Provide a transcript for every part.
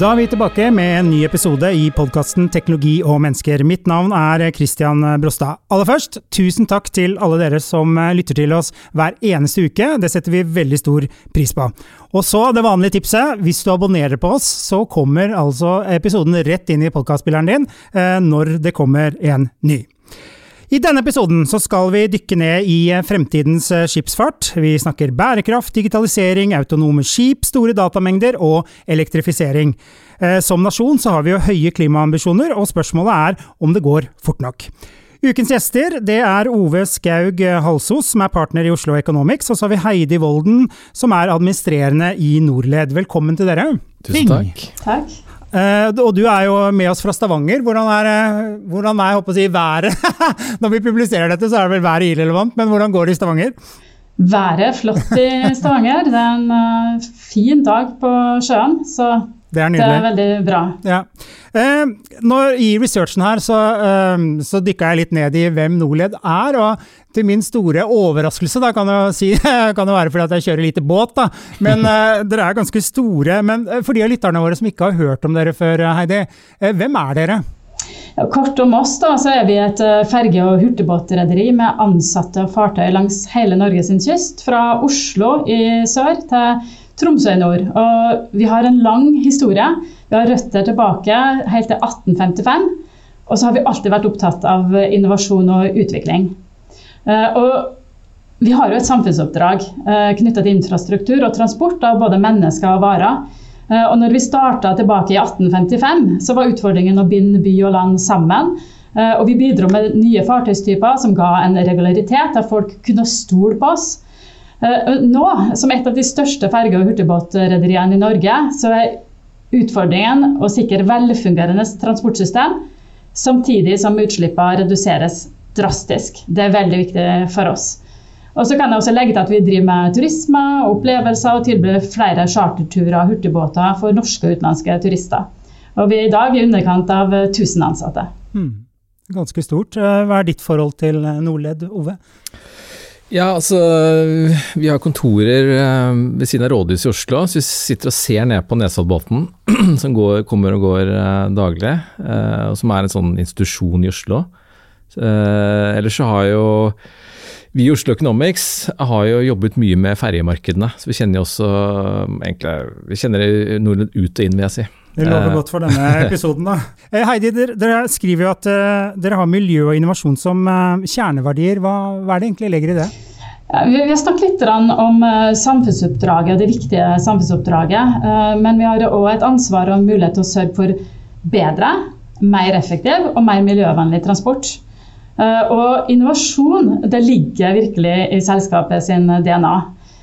Da er vi tilbake med en ny episode i podkasten Teknologi og mennesker. Mitt navn er Christian Brostad. Aller først, tusen takk til alle dere som lytter til oss hver eneste uke. Det setter vi veldig stor pris på. Og så det vanlige tipset. Hvis du abonnerer på oss, så kommer altså episoden rett inn i podkastspilleren din eh, når det kommer en ny. I denne episoden så skal vi dykke ned i fremtidens skipsfart. Vi snakker bærekraft, digitalisering, autonome skip, store datamengder og elektrifisering. Som nasjon så har vi jo høye klimaambisjoner, og spørsmålet er om det går fort nok. Ukens gjester det er Ove Skaug Halsos, som er partner i Oslo Economics, og så har vi Heidi Volden, som er administrerende i Norled. Velkommen til dere. Tusen takk. Takk. Uh, og du er jo med oss fra Stavanger. Hvordan er, uh, hvordan er si, været? Når vi publiserer dette, så er det vel været irrelevant, men hvordan går det i Stavanger? Været er flott i Stavanger. Det er en uh, fin dag på sjøen, så det er, det er veldig bra. Ja. når, I researchen her så, så dykka jeg litt ned i hvem Norled er. og til min store overraskelse, da kan det, si, kan det være fordi at jeg kjører lite båt, da. Men eh, dere er ganske store. Men uh, for de av lytterne våre som ikke har hørt om dere før, Heidi, uh, hvem er dere? Ja, kort om oss, da, så er vi et ferge- og hurtigbåtrederi med ansatte og fartøy langs hele Norges kyst. Fra Oslo i sør til Tromsø i nord. Og vi har en lang historie. Vi har røtter tilbake helt til 1855. Og så har vi alltid vært opptatt av innovasjon og utvikling. Eh, og vi har jo et samfunnsoppdrag eh, knytta til infrastruktur og transport av både mennesker og varer. Eh, og når vi starta tilbake i 1855, så var utfordringen å binde by og land sammen. Og vi bidro med nye fartøystyper som ga en regularitet, der folk kunne stole på oss. Nå, som et av de største ferge- og hurtigbåtrederiene i Norge, så er utfordringen å sikre velfungerende transportsystem, samtidig som utslippene reduseres drastisk. Det er veldig viktig for oss. Og så kan jeg også legge til at Vi driver med turisme og opplevelser og tilbyr flere charterturer og hurtigbåter for norske og utenlandske turister. Og Vi er i dag i underkant av 1000 ansatte. Hmm. Ganske stort. Eh, hva er ditt forhold til eh, Nordled, Ove? Ja, altså Vi har kontorer eh, ved siden av rådhuset i Oslo. Så vi sitter og ser ned på Nesoddbotn, som går, kommer og går daglig. Og som er en sånn institusjon i Oslo. Ellers så har jo vi i Oslo Economics har jo jobbet mye med ferjemarkedene, så vi kjenner jo også egentlig, vi kjenner nordmenn ut og inn, vil jeg si. Det lover godt for denne episoden, da. Eh, Heidi, dere, dere skriver jo at uh, dere har miljø og innovasjon som uh, kjerneverdier. Hva, hva, er det egentlig legger i det? Ja, vi, vi har snakket litt om uh, samfunnsoppdraget, det viktige samfunnsoppdraget. men vi har òg et ansvar og mulighet til å sørge for bedre, mer effektiv og mer miljøvennlig transport. Eh, og innovasjon det ligger virkelig i selskapet sin DNA.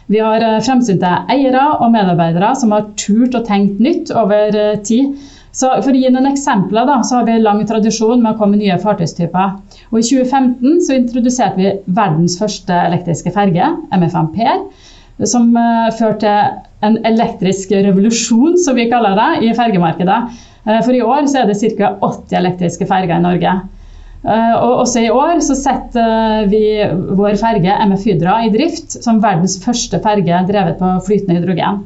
Vi har eh, fremsynte eiere og medarbeidere som har turt å tenke nytt over eh, tid. Så for å gi noen eksempler da, så har vi lang tradisjon med å komme med nye fartøystyper. Og I 2015 så introduserte vi verdens første elektriske ferge, MFM Per, som uh, førte til en elektrisk revolusjon, som vi kaller det, i fergemarkedet. For i år så er det ca. 80 elektriske ferger i Norge. Eh, og også i år så setter vi vår ferge MF Hydra i drift som verdens første ferge drevet på flytende hydrogen.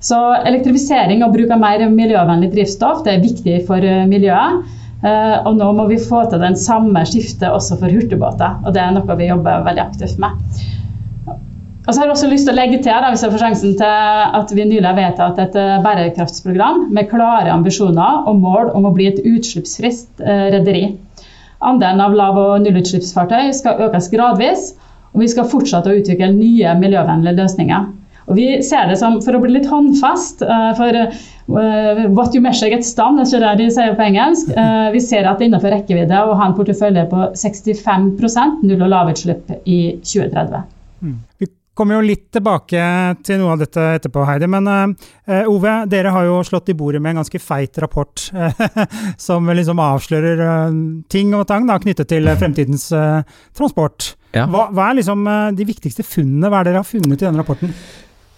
Så elektrifisering og bruk av mer miljøvennlig drivstoff det er viktig for eh, miljøet. Eh, og nå må vi få til den samme skiftet også for hurtigbåter. Og det er noe vi jobber veldig aktivt med. Og så har jeg også lyst til å legge til da, hvis jeg får sjansen til at vi nylig har vedtatt et bærekraftsprogram med klare ambisjoner og mål om å bli et utslippsfritt rederi. Andelen av lav- og nullutslippsfartøy skal økes gradvis, og vi skal fortsette å utvikle nye miljøvennlige løsninger. Og vi ser det som, For å bli litt håndfast uh, for uh, What you measure gets done, det er ikke det de sier på engelsk. Uh, vi ser at det er innenfor rekkevidde å ha en portefølje på 65% null- og lavutslipp i 2030. Mm. Vi kommer jo litt tilbake til noe av dette etterpå, Heidi. Men uh, Ove, dere har jo slått i bordet med en ganske feit rapport som liksom avslører uh, ting og tang da, knyttet til fremtidens uh, transport. Ja. Hva, hva, er liksom de viktigste funnene? Hva er dere har funnet i denne rapporten?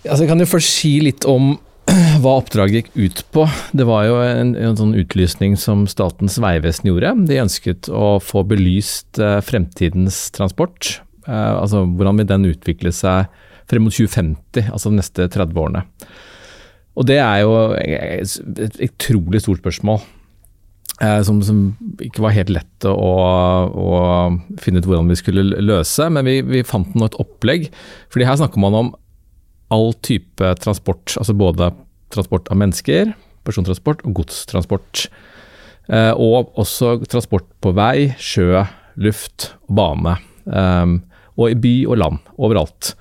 Altså, jeg kan jo først si litt om hva oppdraget gikk ut på. Det var jo en, en sånn utlysning som Statens vegvesen gjorde. De ønsket å få belyst eh, fremtidens transport. Eh, altså hvordan vil den utvikle seg frem mot 2050, altså de neste 30 årene. Og det er jo et utrolig stort spørsmål. Eh, som, som, ikke var helt lett å, å, finne ut hvordan vi skulle løse, men vi, vi fant nå et opplegg. fordi her snakker man om all type transport, altså både transport av mennesker, persontransport og godstransport. Eh, og også transport på vei, sjø, luft og bane. Eh, og i by og land, overalt.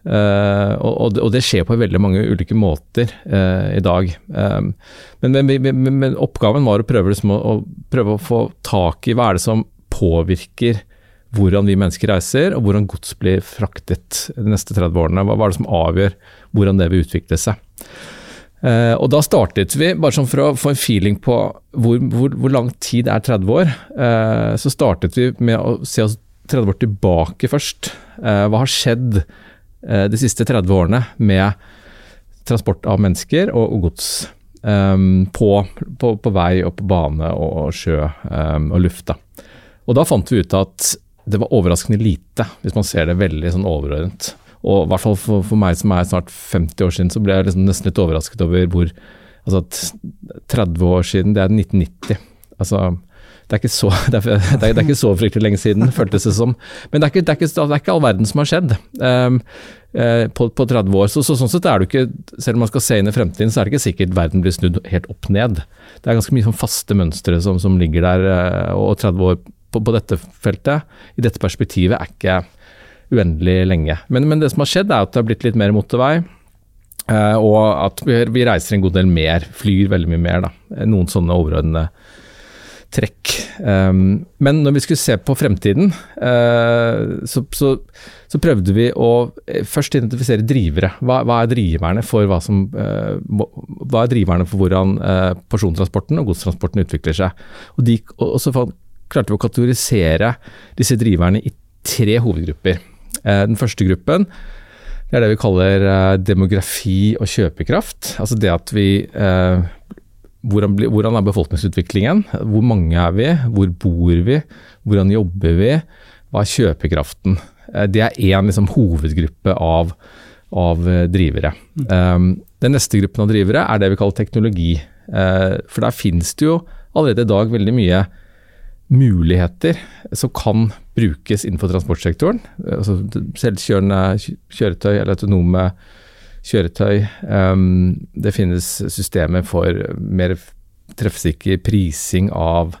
Uh, og, og, det skjer på veldig mange ulike måter uh, i dag. Um, men, men, men, men, oppgaven var å prøve, liksom, å, å prøve, å få tak i hva er det som påvirker hvordan vi mennesker reiser, og hvordan gods blir fraktet de neste 30 årene. Hva, hva er det som avgjør hvordan det vil utvikle seg. Uh, og da startet vi, bare sånn for å få en feeling på hvor, hvor, hvor lang tid er 30 år, så startet vi med å se oss 30 år tilbake først. hva har skjedd? Eh, de siste 30 årene med transport av mennesker og, og gods um, på, på, på, vei og på bane og sjø um, og luft. Da. Og da fant vi ut at det var overraskende lite, hvis man ser det veldig sånn overordnet. Og i hvert fall for, for, meg som er snart 50 år siden, så ble jeg liksom nesten litt overrasket over hvor altså at 30 år siden, det er 1990. Altså det er, så, det, er, det, er, ikke så, fryktelig lenge siden, føltes det som. Men det er ikke, det er ikke, det er ikke all verden som har skjedd um, uh, på, på, 30 år. Så, så, sånn sett er det ikke, selv om man skal se inn i fremtiden, så er det ikke sikkert verden blir snudd helt opp ned. Det er ganske mye sånn faste mønstre som, som, ligger der, uh, og 30 år på, på, dette feltet, i dette perspektivet, er ikke uendelig lenge. Men, men, det som har skjedd, er at det har blitt litt mer motorvei. Uh, og at vi, vi, reiser en god del mer, flyr veldig mye mer. Da. Noen sånne overordnede trekk. Um, men når vi skulle se på fremtiden, uh, så, så, så, prøvde vi å eh, først identifisere drivere. Hva, hva er driverne for hva som uh, Hva er driverne for hvordan uh, persontransporten og godstransporten utvikler seg? Og, de, og, så klarte vi å kategorisere disse driverne i tre hovedgrupper. den første gruppen det er det vi kaller demografi og kjøpekraft. Altså det at vi hvordan, hvordan, er befolkningsutviklingen? Hvor mange er vi? Hvor bor vi? Hvordan jobber vi? Hva er kjøpekraften? Eh, det er én liksom, hovedgruppe av, av eh, drivere. Mm. Um, den neste gruppen av drivere er det vi kaller teknologi. Uh, for der finnes det jo allerede i dag veldig mye muligheter som kan brukes innenfor transportsektoren. Altså selvkjørende kjøretøy eller autonome kjøretøy. Um, det finnes systemer for mer treffsikker prising av,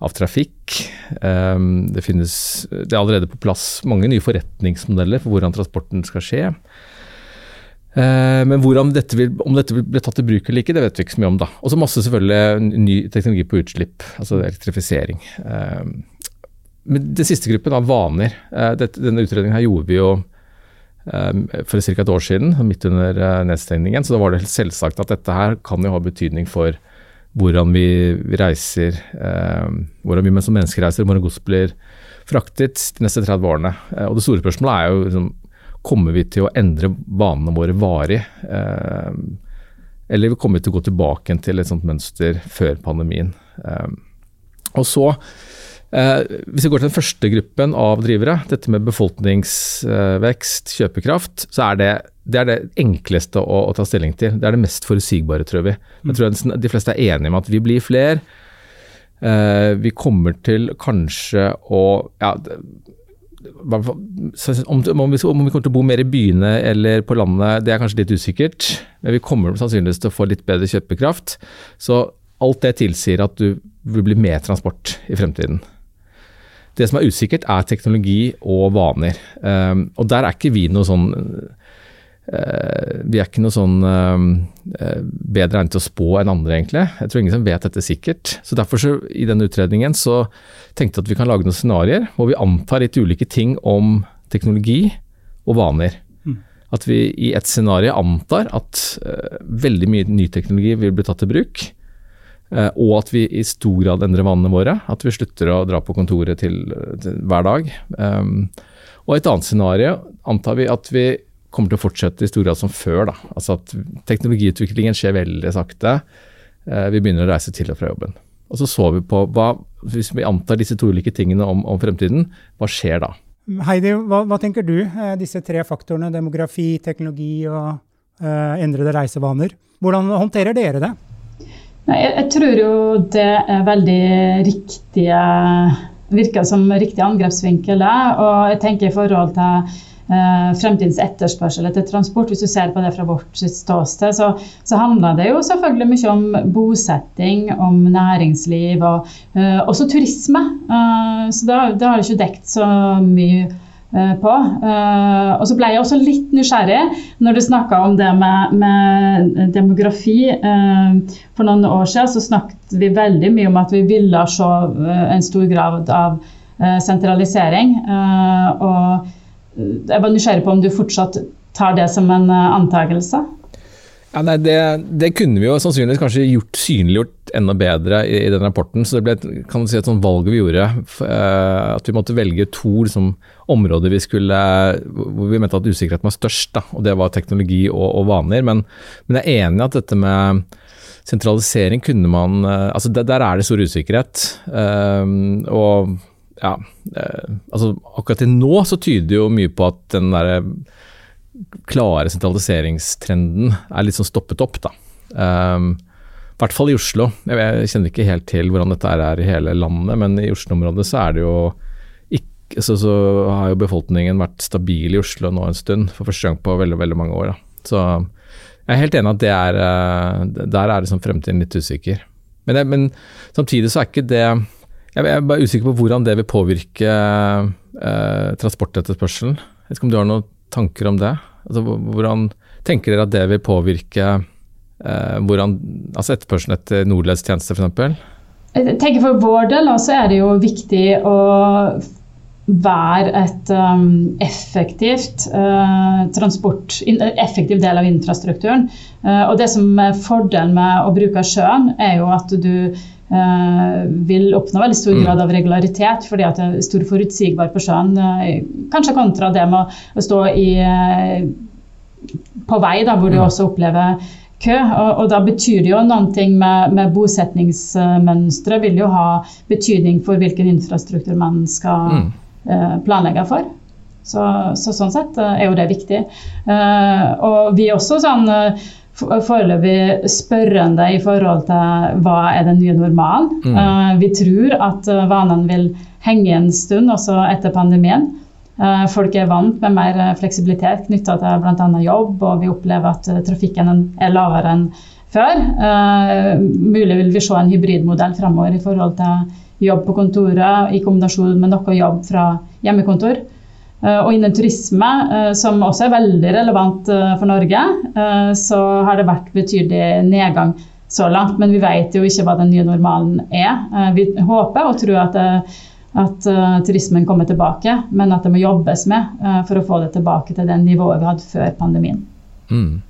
av trafikk. Um, det finnes Det er allerede på plass mange nye forretningsmodeller for hvordan transporten skal skje. Uh, men dette vil, om dette vil bli tatt i bruk eller ikke, det vet vi ikke så mye om. da. Og så masse selvfølgelig ny teknologi på utslipp, altså elektrifisering. Uh, men Den siste gruppen av vaner. Uh, dette, denne utredningen her gjorde vi jo for ca. et år siden, midt under eh, nedstengningen. Så da var det helt selvsagt at dette her kan jo ha betydning for hvordan vi reiser, ehm, hvordan vi som mennesker reiser, hvordan gods blir fraktet de neste 30 årene. Eh, og Det store spørsmålet er jo liksom, kommer vi til å endre vanene våre varig? Ehm, eller kommer vi til å gå tilbake til et sånt mønster før pandemien? Og så hvis vi går til den første gruppen av drivere, dette med befolkningsvekst, kjøpekraft, så er det det, er det enkleste å, å, ta stilling til. Det er det mest forutsigbare, tror vi. Jeg tror De fleste er enige med at vi blir flere. Eh, vi kommer til kanskje å ja, om, om, vi, om, vi, kommer til å bo mer i byene eller på landet, det er kanskje litt usikkert. Men vi kommer sannsynligvis til å få litt bedre kjøpekraft. Så alt det tilsier at du vil bli mer transport i fremtiden. Det som er usikkert, er teknologi og vaner. Um, og der er ikke vi noe sånn uh, Vi er ikke noe sånn uh, bedre egnet til å spå enn andre, egentlig. Jeg tror ingen som vet dette sikkert. Så derfor, så, i denne utredningen, så tenkte jeg at vi kan lage noen scenarioer hvor vi antar litt ulike ting om teknologi og vaner. Mm. At vi i et scenario antar at uh, veldig mye ny teknologi vil bli tatt i bruk. Eh, og at vi i stor grad endrer vanene våre. At vi slutter å dra på kontoret til, til hver dag. Um, og et annet scenario antar vi at vi kommer til å fortsette i stor grad som før. Da. Altså at teknologiutviklingen skjer veldig sakte. Uh, vi begynner å reise til og fra jobben. Og så så vi på hva, hvis vi antar disse to ulike tingene om, om fremtiden, hva skjer da? Heidi, hva, hva, tenker du? Eh, disse tre faktorene, demografi, teknologi og uh, endrede reisevaner. Hvordan håndterer dere det? Jeg, jeg tror jo det er veldig riktige Virker som riktig angrepsvinkel. Og jeg tenker i forhold til eh, fremtidens etterspørsel etter transport, hvis du ser på det fra vårt ståsted, så, så handler det jo selvfølgelig mye om bosetting, om næringsliv og eh, også turisme. Eh, så det, det har ikke dekt så mye på. Eh, og så ble jeg også litt nysgjerrig når du snakka om det med, med demografi. Eh, for noen år siden så snakket vi veldig mye om at vi ville se en stor grad av sentralisering. og jeg var nysgjerrig på om du fortsatt tar det som en eh, antakelse? Ja, nei, det, det, kunne vi jo sannsynligvis kanskje gjort synliggjort enda bedre i, i den rapporten. så Det ble kan du si, et sånt valg vi gjorde. Uh, at vi måtte velge to liksom, områder vi skulle, hvor vi mente at usikkerheten var størst. Da, og Det var teknologi og, og vaner. Men, men, jeg er enig i at dette med sentralisering kunne man uh, altså Der, der er det stor usikkerhet. Uh, og ja, eh, altså akkurat til nå så tyder jo mye på at den derre klare sentraliseringstrenden er litt sånn stoppet opp, da. Um, I hvert fall i Oslo. Jeg, jeg, kjenner ikke helt til hvordan dette er i hele landet, men i Oslo-området så er det jo ikke så, så, har jo befolkningen vært stabil i Oslo nå en stund, for første gang på veldig, veldig mange år. Da. Så jeg er helt enig at det er eh, Der er liksom fremtiden litt usikker. Men, men samtidig så er ikke det jeg er bare usikker på hvordan det vil påvirke eh, transportetterspørselen. Jeg vet ikke om du har noen tanker om det? Altså, hvordan tenker dere at det vil påvirke eh, hvordan, altså etterspørselen etter Nordledstjeneste f.eks.? Jeg tenker For vår del så er det jo viktig å være et um, effektivt uh, transport, in, effektiv del av infrastrukturen. Uh, og Det som er fordelen med å bruke sjøen, er jo at du uh, vil oppnå veldig stor mm. grad av regularitet, fordi at det er stor forutsigbar på sjøen. Eh, kanskje kontra det med å stå i, eh, på vei, da, hvor du mm. også opplever kø. Og, og, da betyr det jo noen ting med, med bosetningsmønstre. Vil jo ha betydning for hvilken infrastruktur man skal mm. planlegge for. Så, så, sånn sett er jo det viktig. og vi er også sånn foreløpig spørrende i forhold til hva er den nye normalen. Mm. Uh, vi tror at uh, vanene vil henge en stund også etter pandemien. Uh, folk er vant med mer fleksibilitet knytta til bl.a. jobb, og vi opplever at trafikken er lavere enn før. mulig vil vi se en hybridmodell framover i forhold til jobb på kontoret i kombinasjon med noe jobb fra hjemmekontor. Eh, og innen turisme, eh, som også er veldig relevant eh, for Norge, så har det vært betydelig nedgang så langt. Men vi vet jo ikke hva den nye normalen er. Vi håper og tror at, at turismen kommer tilbake, men at det må jobbes med for å få det tilbake til det nivået vi hadde før pandemien. Mm.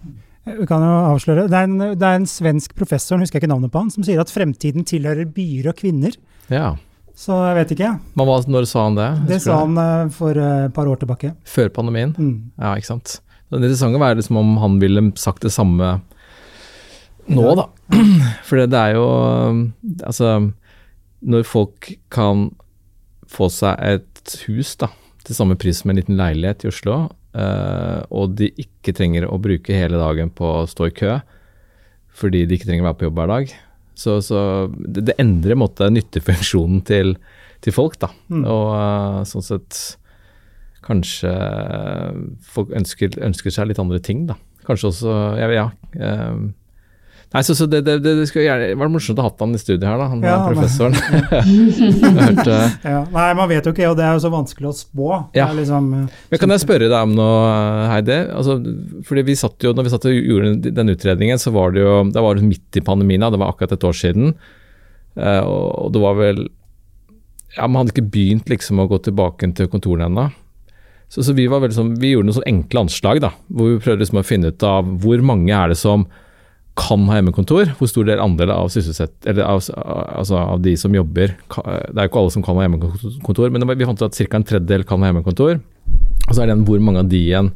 Vi kan jo avsløre. Det er, en, det er en svensk professor husker jeg ikke navnet på han, som sier at fremtiden tilhører byer og kvinner. Ja. Så jeg vet ikke. Men hva, når sa han det? Det sa han uh, for uh, et par år tilbake. Før pandemien? Mm. Ja, ikke sant. Det interessante var liksom om han ville sagt det samme nå, da. For det er jo Altså, når folk kan få seg et hus da, til samme pris som en liten leilighet i Oslo, uh, og de ikke trenger å bruke hele dagen på å stå i kø fordi de ikke trenger å være på jobb hver dag, så, så det, det, endrer måte, nyttefunksjonen til, til folk, da. Mm. Og uh, sånn sett kanskje folk ønsker, ønsker, seg litt andre ting, da. Kanskje også Ja. ja uh, Nei, så, så det, det, det, skulle gjerne vært morsomt å ha han i studiet her, da, han ja, professoren. hørte, ja, nei, man vet jo ikke, og det er jo så vanskelig å spå. Ja. Liksom, eh, Men Kan jeg spørre deg om noe, Heidi? Altså, fordi vi satt jo, når vi satt og gjorde den utredningen, så var det jo det var midt i pandemien, det var akkurat et år siden. Uh, og det var vel Ja, man hadde ikke begynt liksom å gå tilbake til kontorene ennå. Så, så, vi, var veldig sånn, vi gjorde noen sånn enkle anslag, da, hvor vi prøvde liksom å finne ut av hvor mange er det som kan ha hjemmekontor, hvor stor del andel av, av, altså av de som jobber Det er jo ikke alle som kan ha hjemmekontor, men vi fant ut at ca. en tredjedel kan ha hjemmekontor. Og så er det en hvor mange av de igjen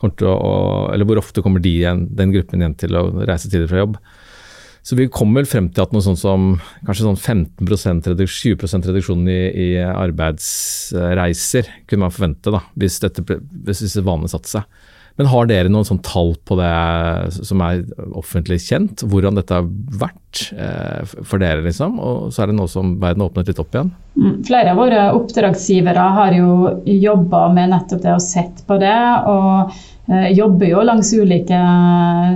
å, eller hvor ofte kommer de igjen, den gruppen igjen til å reise tidlig fra jobb. Så vi kom vel frem til at noe sånt som kanskje sånn 15 reduksjon, 20 reduksjon i, i, arbeidsreiser kunne man forvente da, hvis, hvis disse vanene satte seg. Men har dere noen sånn tall på det som er offentlig kjent, hvordan dette har vært eh, for dere, liksom? Og så er det nå som verden har åpnet litt opp igjen? Mm, flere av våre oppdragsgivere har jo jobba med nettopp det og sett på det. og eh, jobber jo langs ulike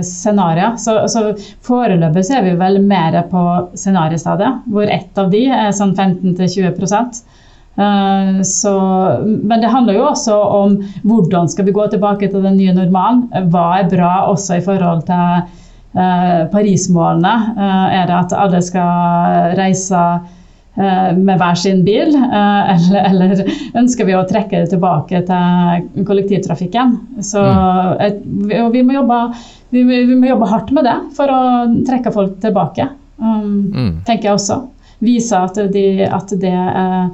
scenarioer. Så, så foreløpig er vi vel mer på scenariostadiet, hvor ett av de er sånn 15-20 Eh, så, men det handler jo også om hvordan skal vi gå tilbake til den nye normalen. Hva er bra også i forhold til uh, Paris-målene? Uh, er det at alle skal reise med hver sin bil, eller, eller, ønsker vi å trekke det tilbake til kollektivtrafikken? Så mm. vi, må jobbe, vi, vi, må jobbe hardt med det for å trekke folk tilbake, um, mm. tenker jeg også. Vise at, de, at det er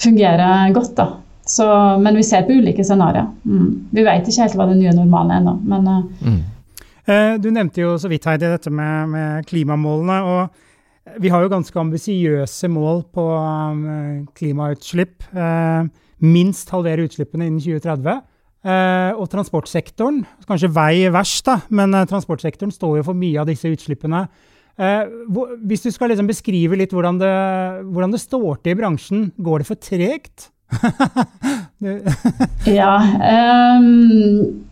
fungerer godt. da. Så, men vi ser på ulike scenarioer. Mm. Vi vet ikke helt hva det nye normalen er ennå. Men, uh, mm. Eh, du nevnte jo så vidt Heidi, dette med, med klimamålene. og Vi har jo ganske ambisiøse mål på um, klimautslipp. Uh, minst halvere utslippene innen 2030. Uh, og transportsektoren, kanskje vei verst, da, men transportsektoren står jo for mye av disse utslippene. Eh, hvis du skal liksom beskrive litt hvordan det, hvordan det, står til i bransjen, går det for tregt? ja, um,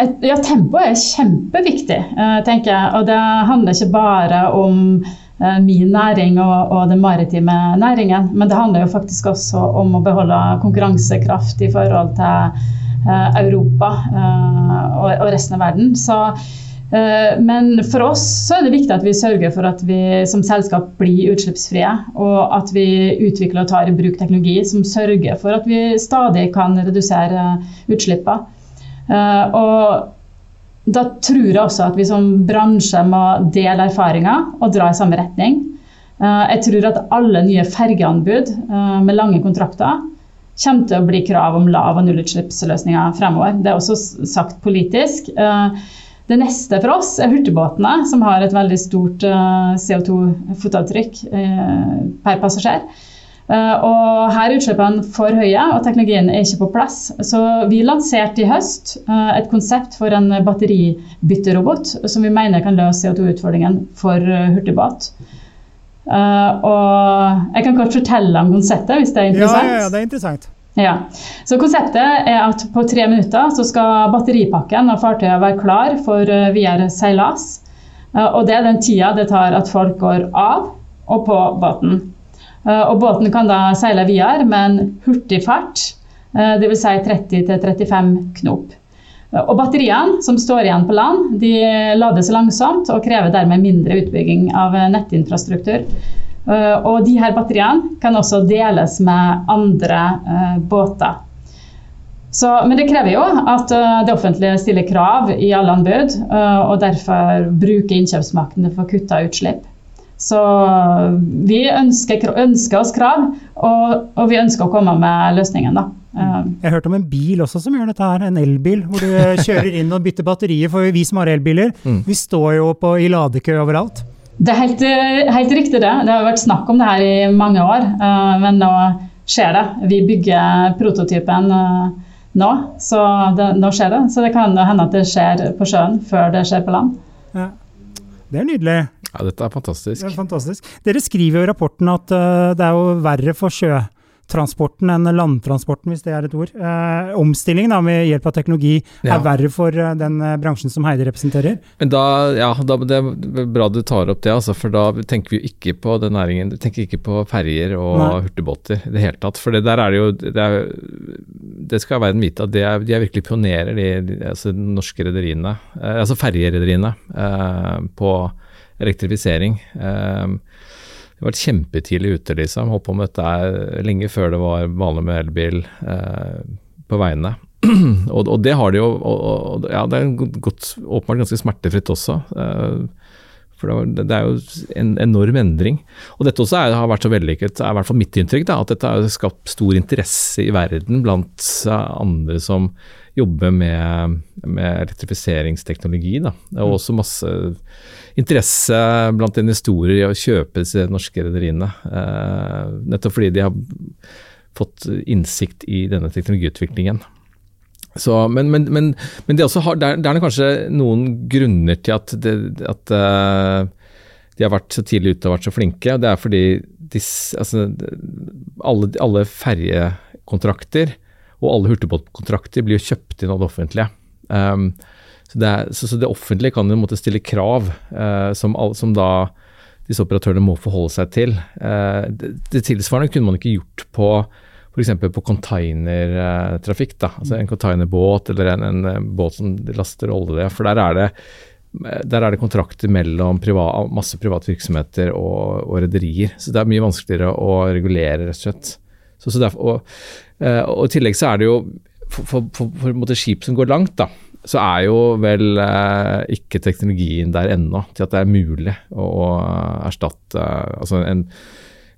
et, ja, tempoet er kjempeviktig, uh, tenker jeg. Og det handler ikke bare om uh, min næring og, og, den maritime næringen, men det handler jo faktisk også om å beholde konkurransekraft i forhold til uh, Europa og, og, resten av verden. Så men for oss så er det viktig at vi sørger for at vi som selskap blir utslippsfrie. Og at vi utvikler og tar i bruk teknologi som sørger for at vi stadig kan redusere utslippene. Eh, og da tror jeg også at vi som bransje må dele erfaringer og dra i samme retning. Eh, jeg tror at alle nye fergeanbud med lange kontrakter kommer til å bli krav om lav- og nullutslippsløsninger fremover. Det er også sagt politisk. Det neste for oss er hurtigbåtene, som har et veldig stort eh, CO2-fotavtrykk eh, per passasjer. Eh, og her er utslippene for høye, og teknologien er ikke på plass. Så vi lanserte i høst et konsept for en batteribytterobot som vi mener kan løse CO2-utfordringen for hurtigbåt. og jeg kan kort fortelle om konseptet, hvis det er interessant. Ja, ja, ja det er interessant. Ja. Så Konseptet er at på tre minutter så skal batteripakken og fartøyet være klar for eh, videre seilas. Eh, og det er den tida det tar at folk går av og på båten. Eh, og båten kan da seile videre med en hurtig fart, dvs. Si 30-35 knop. Og batteriene som står igjen på land, de lades langsomt og krever dermed mindre utbygging av nettinfrastruktur. Eh, og de her batteriene kan også deles med andre uh, båter. Så, men det krever jo at uh, det offentlige stiller krav i alle anbud, uh, og derfor bruker innkjøpsmakten for å kutte utslipp. Så vi ønsker, ønsker oss krav, og, og, vi ønsker å komme med løsningen. da. Jeg hørte om en bil også som gjør dette her, en elbil, hvor du kjører inn og bytter batterier. For vi som har elbiler, mm. vi står jo på, i ladekø overalt. Det er helt, eh, helt, riktig, det. Det har vært snakk om det her i mange år. Eh, men nå skjer det. Vi bygger prototypen eh, nå, så det, nå skjer det. Så det kan hende at det skjer på sjøen før det skjer på land. Ja. Det er nydelig. Ja, dette er fantastisk. Det er fantastisk. Dere skriver jo i rapporten at det er jo verre for sjø transporten enn landtransporten, hvis det er et ord. Eh, omstillingen da, med hjelp av teknologi ja. er verre for eh, den eh, bransjen som Heidi representerer? Men da, ja, da, Det er bra du tar opp det, altså, for da tenker vi ikke på den næringen. Vi tenker ikke på ferjer og Nei. hurtigbåter i det hele tatt. For det der er det jo det, er, det skal verden vite at er, de er virkelig pionerer, de, de altså, norske rederiene. Eh, altså ferjerederiene eh, på elektrifisering. Eh, de har vært kjempetidlig ute, liksom. Holdt på med dette lenge før det var vanlig med elbil eh, på veiene. og, og, det har de jo og, og, ja, Det er gått åpenbart ganske smertefritt også. Eh, For det, det er jo en enorm endring. Og dette også er, har vært så vellykket, er i hvert fall mitt inntrykk, da, at dette har skapt stor interesse i verden blant andre som jobber med, med elektrifiseringsteknologi. Da. Det er mm. også masse interesse blant investorer i å kjøpe disse norske rederiene. Eh, nettopp fordi de har fått innsikt i denne teknologiutviklingen. Så, men, men, men, men det, har, det, er, det, er, kanskje noen grunner til at, det, at uh, de har vært så tidlig ute og vært så flinke. og Det er fordi disse, altså, alle, alle ferjekontrakter og alle hurtigbåtkontrakter blir jo kjøpt inn av det offentlige. Um, så, det er, så, så, det offentlige kan jo måtte stille krav uh, som, som, da disse operatørene må forholde seg til. Uh, det, det tilsvarende kunne man ikke gjort på f.eks. på containertrafikk. altså En containerbåt eller en, en, båt som laster olje. For der er det, der er det kontrakter mellom privat, masse private virksomheter og, og rederier. Så det er mye vanskeligere å regulere, rett og slett. Så, så derfor, og, eh, og, i tillegg så er det jo for, for, for, for skip som går langt, da, så er jo vel eh, ikke teknologien der ennå til at det er mulig å, å erstatte altså en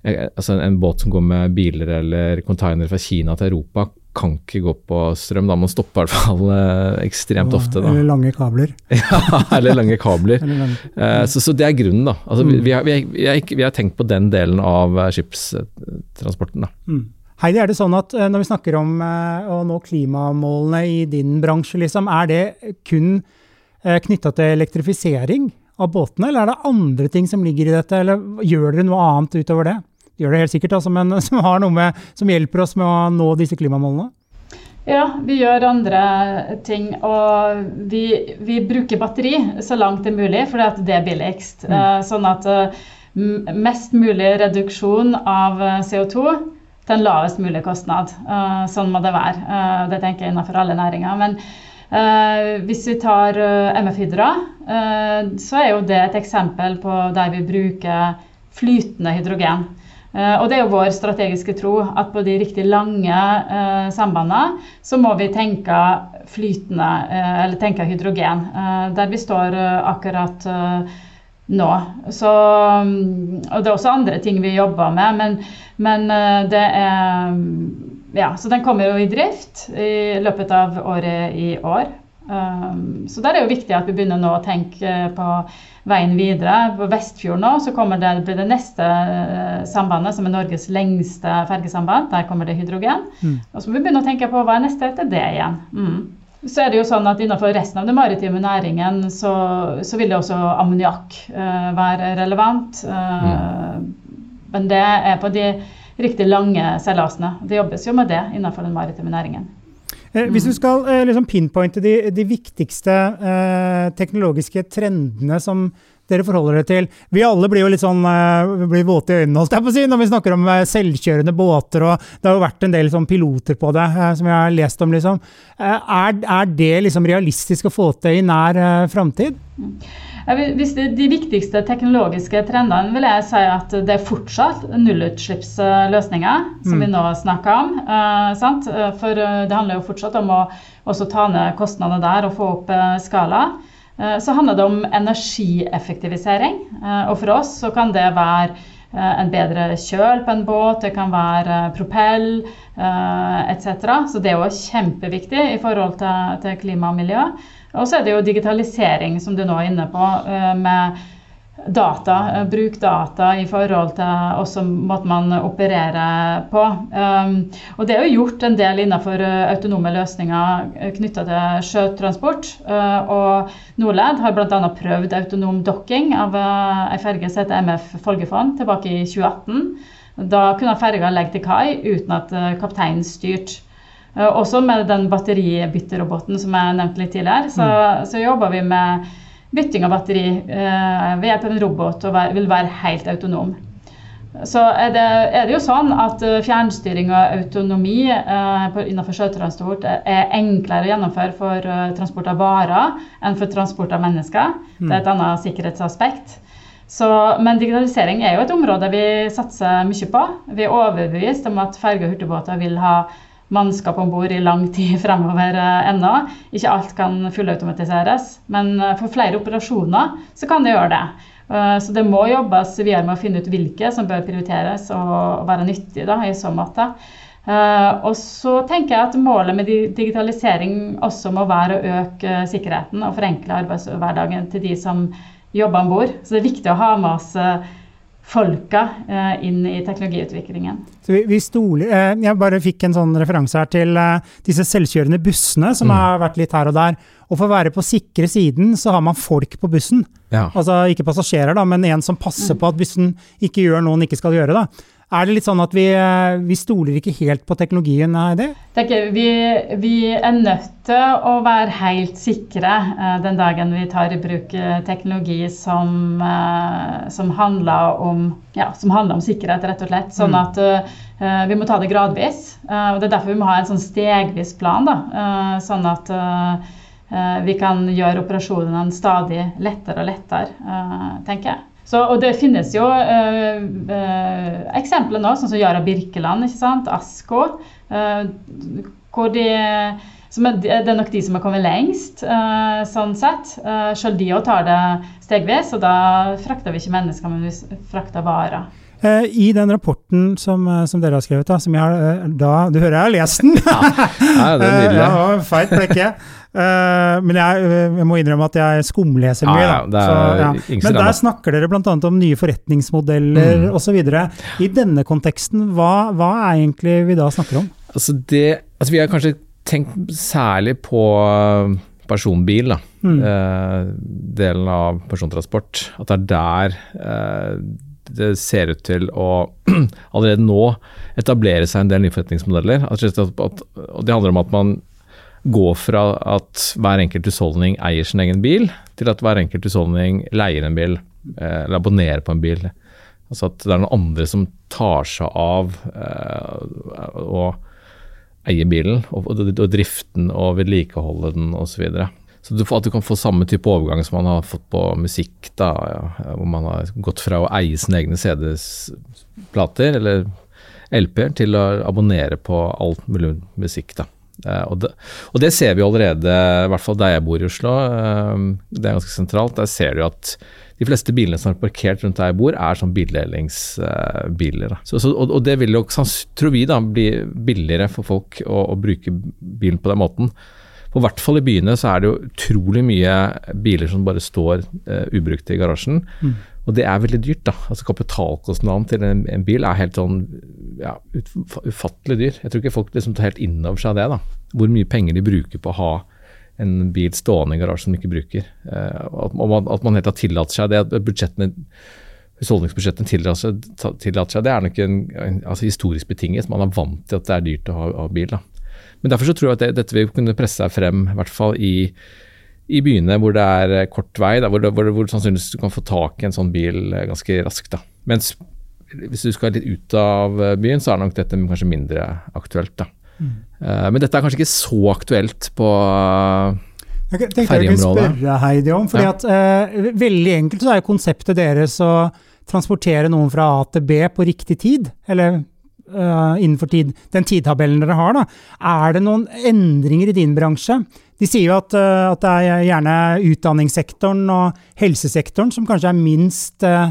altså en båt som går med biler eller containere fra Kina til Europa, kan ikke gå på strøm. Da man stoppe i hvert fall eh, ekstremt ofte. Da. Eller lange kabler. ja, eller lange kabler. eller lange. Eh, så, så, det er grunnen, da. Altså, mm. vi, vi, har, vi, har, vi, har, tenkt på den delen av eh, skipstransporten. da. Mm. Heidi, er det sånn at når vi snakker om å nå klimamålene i din bransje, liksom, er det kun knytta til elektrifisering av båtene, eller er det andre ting som ligger i dette, eller gjør dere noe annet utover det? gjør det helt sikkert, altså, men som, har med, som hjelper oss med å nå disse klimamålene? Ja, vi gjør andre ting. Og vi, vi bruker batteri så langt det er mulig, fordi det er billigst. Mm. Eh, sånn at eh, mest mulig reduksjon av eh, CO2 til en lavest mulig kostnad. Sånn må det være. Det tenker jeg innenfor alle næringer. Men hvis vi tar MF Hydra, så er jo det et eksempel på der vi bruker flytende hydrogen. Eh, og det er jo vår strategiske tro at på de riktig lange eh, sambandene så må vi tenke flytende, eh, eller tenke hydrogen. Eh, der vi står eh, akkurat eh, nå. Så, mm, og det er også andre ting vi jobber med, men, men det er Ja, så den kommer jo i drift i løpet av året i år. så der er det jo viktig at vi begynner nå å tenke på veien videre. På Vestfjord nå så kommer det, blir det neste uh, sambandet, som er Norges lengste fergesamband. Der kommer det hydrogen. Mm. Og så må vi begynne å tenke på hva er neste etter det igjen. Mm. Så er det jo sånn at Innenfor resten av den maritime næringen så, så vil det også ammoniakk uh, være relevant. Uh, mm. Men det er på de riktig lange seilasene. Det jobbes jo med det innenfor den maritime næringen. Eh, hvis du mm. skal eh, liksom pinpointe de, de viktigste eh, teknologiske trendene som dere forholder dere til Vi alle blir jo litt sånn uh, blir våte i øynene holdt jeg på å si, når vi snakker om uh, selvkjørende båter. og Det har jo vært en del sånn, piloter på det, uh, som jeg har lest om. Liksom. Er, er, det liksom realistisk å få til i nær framtid? De viktigste teknologiske trendene vil jeg si at det er fortsatt nullutslippsløsninger, som mm. vi nå snakker om. Uh, For det handler jo fortsatt om å også ta ned kostnader der og få opp eh, skala. Uh, så handler det om energieffektivisering. Og for oss så kan det være en bedre kjøl på en båt, det kan være propell etc. Så det er jo kjempeviktig i forhold til, klima og miljø. Og så er det jo digitalisering, som du nå er inne på, eh, med data. Eh, bruk data i forhold til også måten man opererer på. Um, og det er jo gjort en del innenfor eh, autonome løsninger knytta til sjøtransport. og Norled har bl.a. prøvd autonom dokking av ei ferge som heter MF Folgefond tilbake i 2018. Da kunne ferga legge til kai uten at kapteinen styrte. Eh, også med den batteribytteroboten som jeg nevnte litt tidligere, så, mm. så jobber vi med bytting av batteri eh, ved hjelp av en robot og vil være helt autonom. Så er det, er det jo sånn at eh, fjernstyring og autonomi eh, innenfor sjøtransport er enklere å gjennomføre for transport av varer enn for transport av mennesker. Mm. Det er et annet sikkerhetsaspekt. Så, men digitalisering er jo et område vi satser mye på. Vi er overbevist om at ferge og hurtigbåter vil ha mannskap om bord i lang tid fremover eh, ennå. Ikke alt kan fullautomatiseres, men eh, for flere operasjoner så kan det gjøre det. Så det må jobbes videre med å finne ut hvilke som bør prioriteres og være nyttige da, i så måte. Og så tenker jeg at målet med digitalisering også må være å øke sikkerheten og forenkle arbeidshverdagen til de som jobber om bord. Så det er viktig å ha med oss folka eh, inn i teknologiutviklingen. Vi, vi stoler, eh, jeg bare fikk en sånn referanse her til eh, disse selvkjørende bussene som mm. har vært litt her og der. Og for å være på sikre siden, så har man folk på bussen. Ja. Altså ikke passasjerer, da, men en som passer på at bussen ikke gjør noe den ikke skal gjøre. da. Er det litt sånn at vi, eh, vi stoler ikke helt på teknologien? Heidi? Vi, vi, er nødt til å være helt sikre uh, den dagen vi tar i bruk uh, teknologi som, uh, som, handler om, ja, som, handler om, sikkerhet, rett og slett. Sånn at at vi må ta det gradvis. og Det er derfor vi må ha en sånn stegvis plan. Da, sånn at vi kan gjøre operasjonene stadig lettere og lettere, tenker jeg. Så, og det finnes jo eh, øh, eksempler nå, sånn som Yara Birkeland, ikke sant? Asko. Eh, hvor de, er, det er nok de som har kommet lengst, sånn sett. Uh, Selv de òg tar det stegvis, og da frakter vi ikke mennesker, men vi frakter varer. I den rapporten som, som, dere har skrevet, da, som jeg har, da, Du hører jeg har lest den! ja, det er nydelig. ja, feit blekke. Uh, men jeg, eh, jeg, må innrømme at jeg skumleser mye. Ja, ja, så, ja. Men der snakker dere bl.a. om nye forretningsmodeller mm. osv. I denne konteksten, hva, hva, er egentlig vi da snakker om? Altså det, altså vi har kanskje tenkt særlig på eh, personbil, da. Mm. Uh, delen av persontransport. At det er der uh, det ser ut til å allerede nå etablere seg en del nye forretningsmodeller. At, at, og det handler om at man går fra at hver enkelt husholdning eier sin egen bil, til at hver enkelt husholdning leier en bil, eh, eller abonnerer på en bil. Altså at det er noen andre som tar seg av eh, å eie bilen, og, og, og driften og vedlikeholde den osv. Så, videre. Så du, at du kan få samme type overgang som man har fått på musikk, da, ja, hvor man har gått fra å eie sine egne CD-plater eller LP-er til å abonnere på alt mulig musikk. da. Uh, og, det, og, det, ser vi allerede, i hvert fall der jeg bor i Oslo. Uh, det er ganske sentralt. Der ser du at de fleste bilene som er parkert rundt der jeg bor, er sånn bildelingsbiler. Uh, så, så, og, og, det vil jo, tror vi, da, bli billigere for folk å, å bruke bilen på den måten. For hvert fall i byene så er det jo utrolig mye biler som bare står uh, ubrukte i garasjen. Mm. Og det er veldig dyrt, da. Altså Kapitalkostnaden til en, en bil er helt sånn ja, ufattelig dyr. Jeg tror ikke folk liksom tar helt inn over seg det. da. Hvor mye penger de bruker på å ha en bil stående i garasjen som de ikke bruker. Uh, at, man, at man helt har tillatt seg det. at budsjettene husholdningsbudsjettene tillater seg, det er nok en, en, altså historisk betinget. Man er vant til at det er dyrt å ha, ha bil. da. Men derfor så tror jeg at det, dette vil kunne presse seg frem, i hvert fall i i byene hvor det er eh, kort vei, da, hvor, det, hvor, hvor sannsynligvis du kan få tak i en sånn bil eh, ganske raskt. Da. Mens hvis du skal litt ut av eh, byen, så er nok dette kanskje mindre aktuelt. Da. Mm. Uh, men dette er kanskje ikke så aktuelt på jeg tenkte jeg kunne spørre Heidi om, fordi ja. at uh, Veldig enkelt så er jo konseptet deres å transportere noen fra A til B på riktig tid. Eller uh, innenfor tid, den tidtabellen dere har. Da. Er det noen endringer i din bransje de sier jo at, uh, at, det er gjerne utdanningssektoren og helsesektoren som kanskje er minst eh,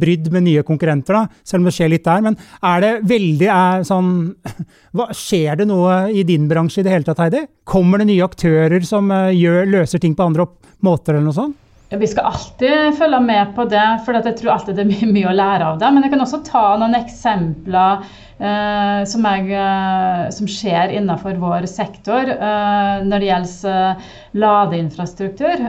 brydd med nye konkurrenter, da, selv om det skjer litt der. Men er det veldig er sånn hva, Skjer det noe i din bransje i det hele tatt, Heidi? Kommer det nye aktører som gjør, løser ting på andre måter, eller noe sånt? Vi skal alltid følge med på det, for jeg tror alltid det er mye, mye å lære av det. Men jeg kan også ta noen eksempler Eh, som, jeg, eh, som, skjer innenfor vår sektor eh, når det gjelder ladeinfrastruktur.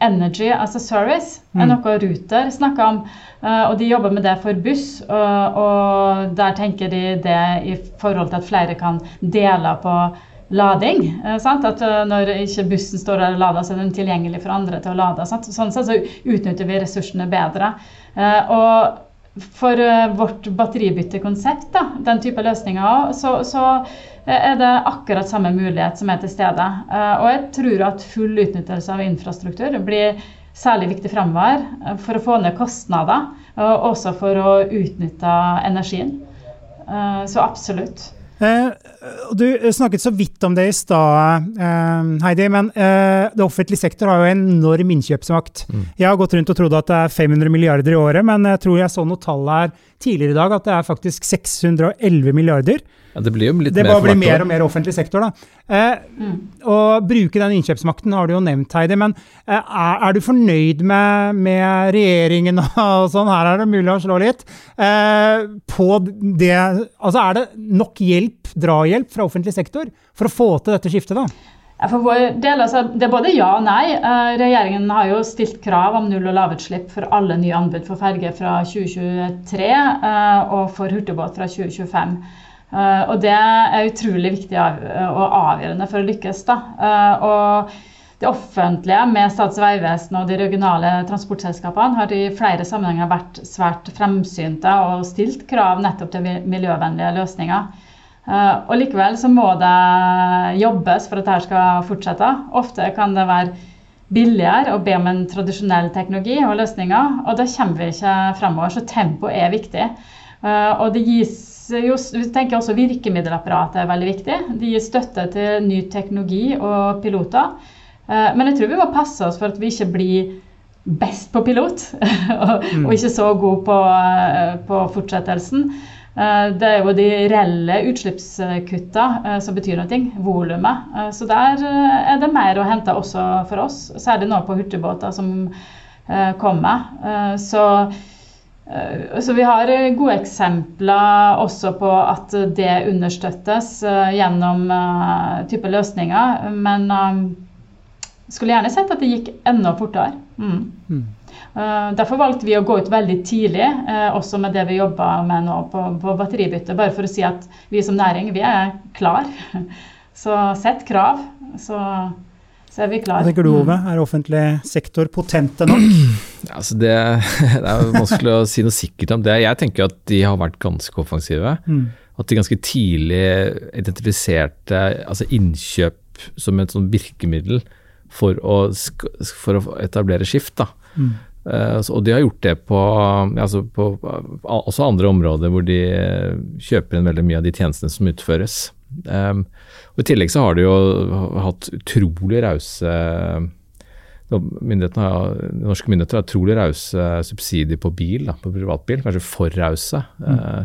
Energy as a service er mm. noe Ruter snakker om. og de jobber med det for buss. og der tenker de det i forhold til at flere kan dele på lading. Sant? At Når ikke bussen står der og lader, så er den tilgjengelig for andre til å lade. Sant? Sånn sett så utnytter vi ressursene bedre. Og for vårt batteribyttekonsept, da, den type løsninger, så, så, eh, er det akkurat samme mulighet som er til stede. Og jeg tror at full utnyttelse av infrastruktur blir særlig viktig fremover for å få ned kostnader, og også for å utnytte energien. så absolutt. Eh, Du snakket så vidt om det i stad, Heidi, men det offentlige sektor har jo enorm innkjøpsmakt. Mm. Jeg har gått rundt og trodd at det er 500 milliarder i året, men jeg tror jeg så noe tall her tidligere i dag at det er faktisk 611 milliarder. Ja, det blir jo litt det mer, blir mer og mer offentlig sektor. da. Eh, mm. Å bruke den innkjøpsmakten har du jo nevnt, Heidi. Men eh, er, er, du fornøyd med, med, regjeringen og sånn? Her er det mulig å slå litt. Eh, på det Altså, er det nok hjelp, drahjelp, fra offentlig sektor for å få til dette skiftet, da? For vår del, altså, Det er både ja og nei. Eh, regjeringen har jo stilt krav om null- og lavutslipp for alle nye anbud for ferge fra 2023 eh, og for hurtigbåt fra 2025. Eh, og det er utrolig viktig og avgjørende for å lykkes. da. Og det offentlige med Statens vegvesen og de regionale transportselskapene har i flere sammenhenger vært svært fremsynte og stilt krav nettopp til miljøvennlige løsninger. Eh, og Likevel så må det jobbes for at dette skal fortsette. Ofte kan det være billigere å be om en tradisjonell teknologi og løsninger, og da kommer vi ikke fremover. Så tempo er viktig. Og det gis vi tenker også Virkemiddelapparatet er veldig viktig. De gir støtte til ny teknologi og piloter. Eh, men jeg tror vi må passe oss for at vi ikke blir best på pilot, og, mm. ikke så gode på, eh, på, fortsettelsen. Eh, det er jo de reelle utslippskutta som betyr noe, volumet. Så der er det mer å hente også for oss, særlig nå på hurtigbåter som kommer. Så Eh, så vi har eh, gode eksempler også på at det understøttes eh, gjennom type løsninger. Men skulle gjerne sett at det gikk enda fortere. Mm. Mm. Derfor valgte vi å gå ut veldig tidlig, også med det vi jobber med nå på, på batteribytte. Bare for å si at vi som næring, vi er klar. Så sett krav. Så så er vi klar. Hva tenker du, Ove? Er offentlig sektor potente nok? Altså det, det, er vanskelig å si noe sikkert om det. Jeg tenker at de har vært ganske offensive. Mm. At de ganske tidlig identifiserte altså innkjøp som et sånn virkemiddel for å, for å etablere skift. Da. Uh, og de har gjort det på, altså på, også andre områder hvor de kjøper inn veldig mye av de tjenestene som utføres. Um, og I tillegg så har de jo hatt utrolig rause Norske myndigheter har utrolig rause subsidier på bil, da, på privatbil. Kanskje for rause. Mm.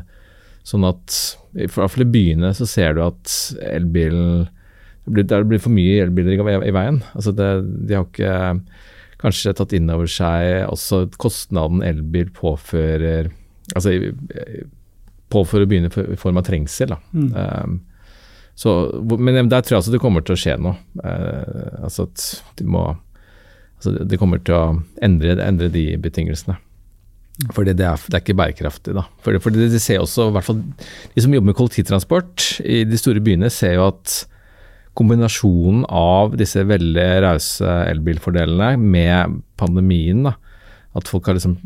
Sånn at i hvert fall i byene så ser du at elbilen det blir for mye elbiler i, i veien. Altså det, de har ikke kanskje tatt inn over seg også kostnaden elbil påfører Altså påfører byene i form av trengsel. Da. Mm. Um, så, men der tror jeg altså det kommer til å skje noe. Uh, altså at de må altså Det kommer til å endre, endre de betingelsene. Fordi det er, det er ikke bærekraftig, da. Fordi, fordi de ser også, i hvert fall de som jobber med kollektivtransport i de store byene, ser jo at kombinasjonen av disse veldig rause elbilfordelene med pandemien, da, at folk har liksom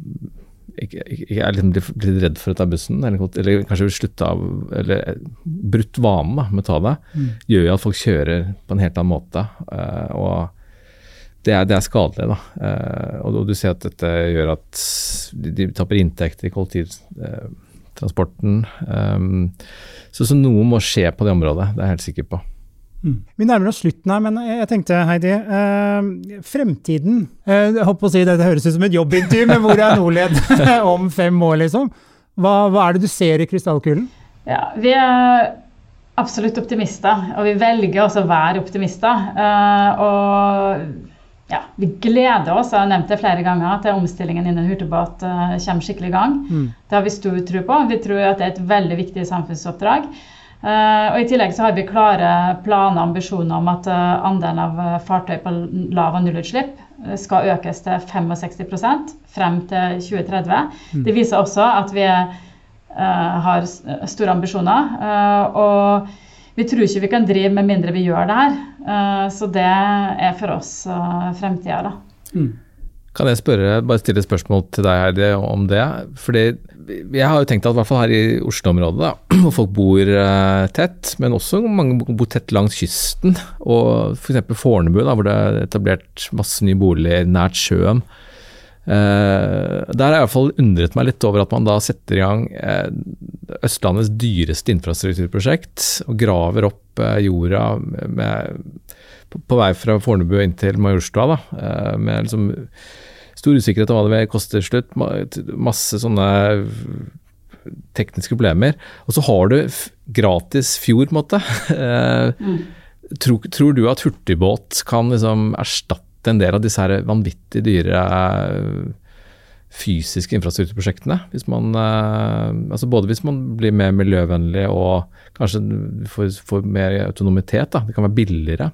ikke, ikke er liksom blitt redd for å ta bussen, eller, eller kanskje vil slutte av Eller brutt vanen med å ta det, mm. gjør jo at folk kjører på en helt annen måte. Uh, og det er, det er, skadelig. da. Uh, og, du ser at dette gjør at de, de taper inntekter i kollektivtransporten. Um, så, så noe må skje på det området, det er jeg helt sikker på. Mm. Vi nærmer oss slutten her, men jeg tenkte, Heidi eh, Fremtiden eh, jeg håper å si Det høres ut som et jobbintervju, men hvor er Norled om fem år, liksom? Hva, hva, er det du ser i krystallkulen? Ja, vi er absolutt optimister, og vi velger også å være optimister. Eh, og ja, vi gleder oss, jeg har nevnt det flere ganger, til omstillingen innen hurtigbåt uh, kommer skikkelig i gang. Mm. Det har vi stor tro på. Vi tror at det er et veldig viktig samfunnsoppdrag. Uh, og I tillegg så har vi klare planer og ambisjoner om at uh, andelen av uh, fartøy på lav- og nullutslipp skal økes til 65% frem til 2030. Mm. Det viser også at vi har store ambisjoner. og vi tror ikke vi kan drive med mindre vi gjør det her. så det er for oss fremtida. Mm. Kan jeg spørre, bare stille et spørsmål til deg Heidi, om det? Fordi jeg har jo tenkt at i hvert fall her i Oslo-området, hvor folk bor uh, tett, men også mange bor tett langs kysten, og f.eks. Fornebu, da, hvor det er etablert masse nye boliger nært sjøen. Uh, der har jeg iallfall undret meg litt over at man da setter i gang uh, Østlandets dyreste infrastrukturprosjekt og graver opp jorda med, på, på, vei fra Fornebu inn til Majorstua. Da, med liksom stor usikkerhet om hva det vil koste til slutt. Masse sånne tekniske problemer. Og så har du gratis fjord, på en måte. mm. tror, tror, du at hurtigbåt kan liksom erstatte en del av disse her vanvittig dyre eh, fysiske infrastrukturprosjektene. Hvis man, eh, altså både hvis man blir mer miljøvennlig og kanskje får, får mer autonomitet. Da. Det kan være billigere.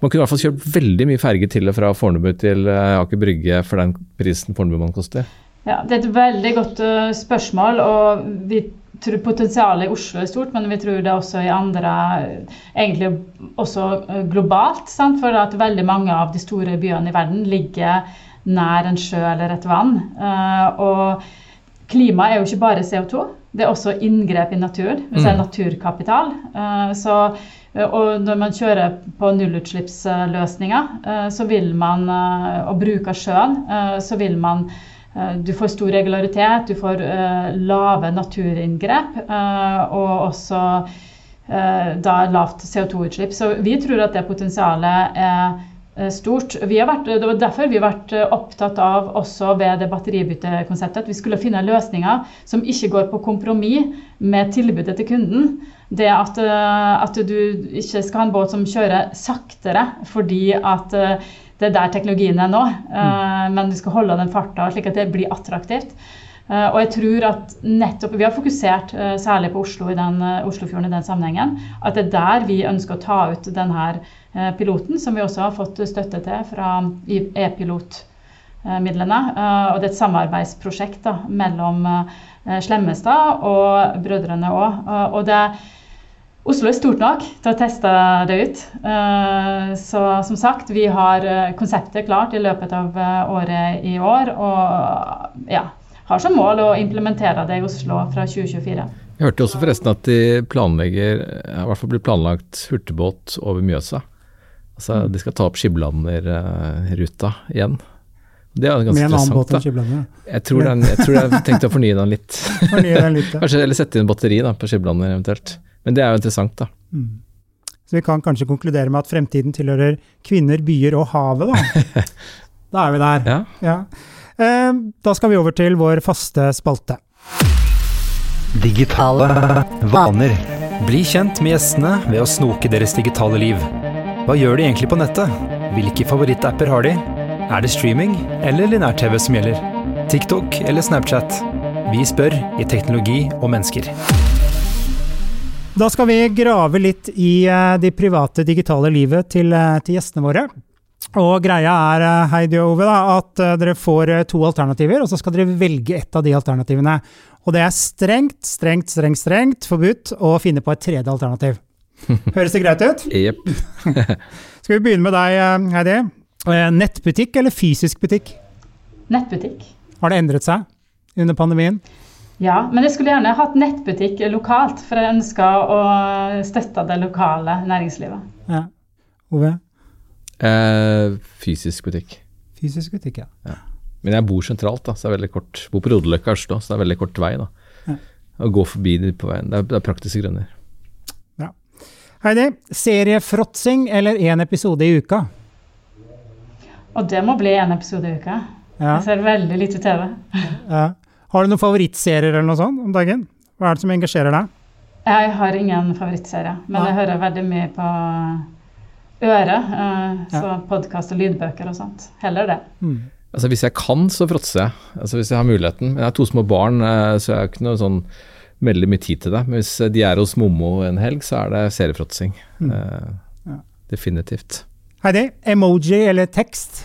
Man kunne i hvert fall kjørt veldig mye ferge til og fra Fornebu til eh, Aker Brygge for den prisen Fornebubanen koster. Ja, Det er et veldig godt spørsmål. og vi tror potensialet i Oslo er stort, men vi tror det også i andre Egentlig også eh, globalt. Sant? For at veldig mange av de store byene i verden ligger nær en sjø eller et vann. Og klima er jo ikke bare CO2, det er også inngrep i naturen. Det er mm. naturkapital. Så, og når man kjører på nullutslippsløsninger, uh, så vil man, og bruker sjøen, så vil man Eh, du får stor regularitet, du får lave naturinngrep og også da lavt CO2-utslipp. Så vi tror at det potensialet er stort. Vært, det var derfor vi har vært opptatt av også ved det batteribyttekonseptet at vi skulle finne løsninger som ikke går på kompromiss med tilbudet til kunden. Det at, at du ikke skal ha en båt som kjører saktere fordi at det er der teknologien er nå. Mm. Men du skal holde den farta slik at det blir attraktivt. Eh, og jeg tror at nettopp, Vi har fokusert eh, særlig på Oslo i den, Oslofjorden i den sammenhengen. At det er der vi ønsker å ta ut denne piloten, som vi også har fått støtte til fra e-pilotmidlene. Og det er et samarbeidsprosjekt da, mellom Slemmestad og Brødrene òg. Oslo er stort nok til å teste det ut. Eh, så som sagt, vi har eh, konseptet klart i løpet av eh, året i år. Og ja, har som mål å implementere det i Oslo fra 2024. Jeg hørte også forresten at de planlegger, i hvert fall blir planlagt hurtigbåt over Mjøsa. Altså De skal ta opp Skiblander-ruta igjen. Det er ganske Med en annen båt enn Skiblander? Jeg tror, den, jeg tror jeg tenkte å fornye den litt. fornye den litt ja. Kanskje Eller sette inn batteri da, på Skiblander eventuelt. Men det er jo interessant, da. Mm. Så vi kan kanskje konkludere med at fremtiden tilhører kvinner, byer og havet, da. da er vi der. Ja. ja. Eh, da skal vi over til vår faste spalte. Digitale vaner. Bli kjent med gjestene ved å snoke deres digitale liv. Hva gjør de egentlig på nettet? Hvilke favorittapper har de? Er det streaming eller linær-TV som gjelder? TikTok eller Snapchat? Vi spør i Teknologi og mennesker. Da skal vi grave litt i uh, det private digitale livet til, uh, til, gjestene våre. Og greia er, uh, Heidi og Ove, da, at dere får to alternativer, og så skal dere velge ett av de alternativene. Og det er strengt, strengt, strengt, strengt forbudt å finne på et tredje alternativ. Høres det greit ut? Jepp. skal vi begynne med deg, Heidi. Nettbutikk eller fysisk butikk? Nettbutikk. Har det endret seg under pandemien? Ja, men jeg skulle gjerne hatt nettbutikk lokalt, for jeg ønska å støtte det lokale næringslivet. Ja. Ove? Eh, fysisk butikk. Fysisk butikk, ja. ja. Men jeg bor sentralt, da, så det er veldig kort. Jeg Bor på Rodeløkka Oslo, så det er veldig kort vei. da. Ja. Å gå forbi på veien. Det er, det er praktiske grunner. Ja. Heidi, seriefråtsing eller én episode i uka? Og det må bli én episode i uka. Ja. Jeg ser veldig lite TV. Ja. Har du noen favorittserier eller noe sånt om dagen? Hva er det som engasjerer deg? Jeg har ingen favorittserie, men jeg hører veldig mye på øret. Uh, så ja. podkast og lydbøker og sånt. Heller det. Mm. Altså Hvis jeg kan, så fråtser jeg. Altså Hvis jeg har muligheten. Men jeg har to små barn, uh, så jeg har ikke noe sånn veldig mye tid til det. Men hvis de er hos Mommo en helg, så er det seriefråtsing. Mm. Uh, ja. Definitivt. Heidi, emoji eller tekst?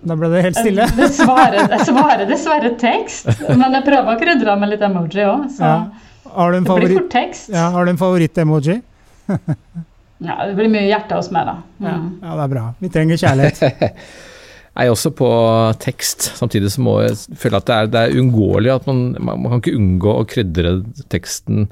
Da ble det helt stille. Jeg svarer, svarer dessverre tekst, men jeg prøver å krydre med litt emoji òg. Så ja. det blir fort tekst. Ja, har du en favoritt-emoji? ja, det blir mye hjerte hos meg, da. Mm. Ja, det er bra. Vi trenger kjærlighet. Jeg er også på tekst, samtidig så må jeg føle at det er, det er uunngåelig at man, man, kan ikke unngå å krydre teksten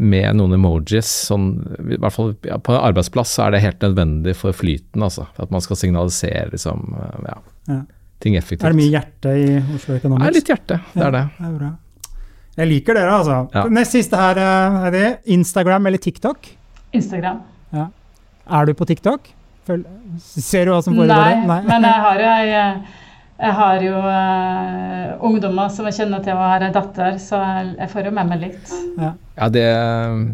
med noen emojis. Sånn, i hvert fall ja, På en arbeidsplass så er det helt nødvendig for flyten, altså. At man skal signalisere liksom, ja, Ja. ting effektivt. Er det mye hjerte i Oslo Economics? Det er litt hjerte, det er det. Det er bra. Jeg liker dere, altså. Ja. Nest siste her, eh, er det Instagram eller TikTok? Instagram. Er du på TikTok? Føl ser du hva som foregår Nei, men jeg har jo, jeg, jeg har jo uh, ungdommer som jeg kjenner til og har ei datter, så jeg, jeg får jo med meg litt. Ja, det,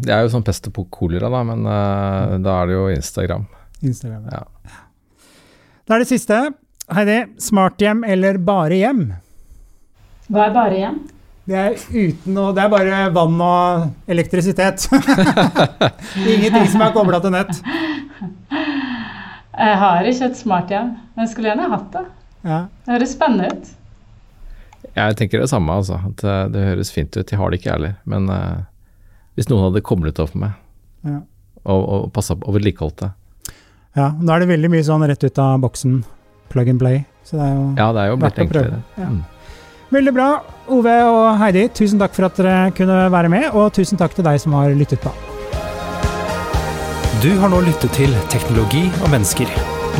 det er jo sånn pest og kolera, da, men uh, da er det jo Instagram. Instagram. Ja. Da er det siste. Heidi, smarthjem eller bare hjem? Hva er bare igjen? Det er uten noe Det er bare vann og elektrisitet. Ingenting som er kobla til nett. Jeg har ikke et smarthjem, men jeg skulle gjerne hatt det. Ja. Det høres spennende ut. Jeg tenker det samme, altså. At eh, det høres fint ut. Jeg har det ikke, jeg heller. Men uh, hvis noen hadde koblet opp med meg Ja. og, og passa på og vedlikeholdt det ja. Da er det veldig mye sånn rett ut av boksen. Plug and play. Så det er jo Ja, det er jo blitt Verdt å prøve. enklere. Ja. Veldig bra. Ove og Heidi, tusen takk for at dere kunne være med, og tusen takk til deg som har lyttet på. Du har nå lyttet til Teknologi og mennesker,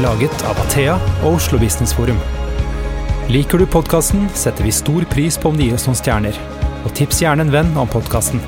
laget av Athea og Oslo Business Forum. Liker du podkasten, setter vi stor pris på om du gir oss noen stjerner. Og tips gjerne en venn om podkasten.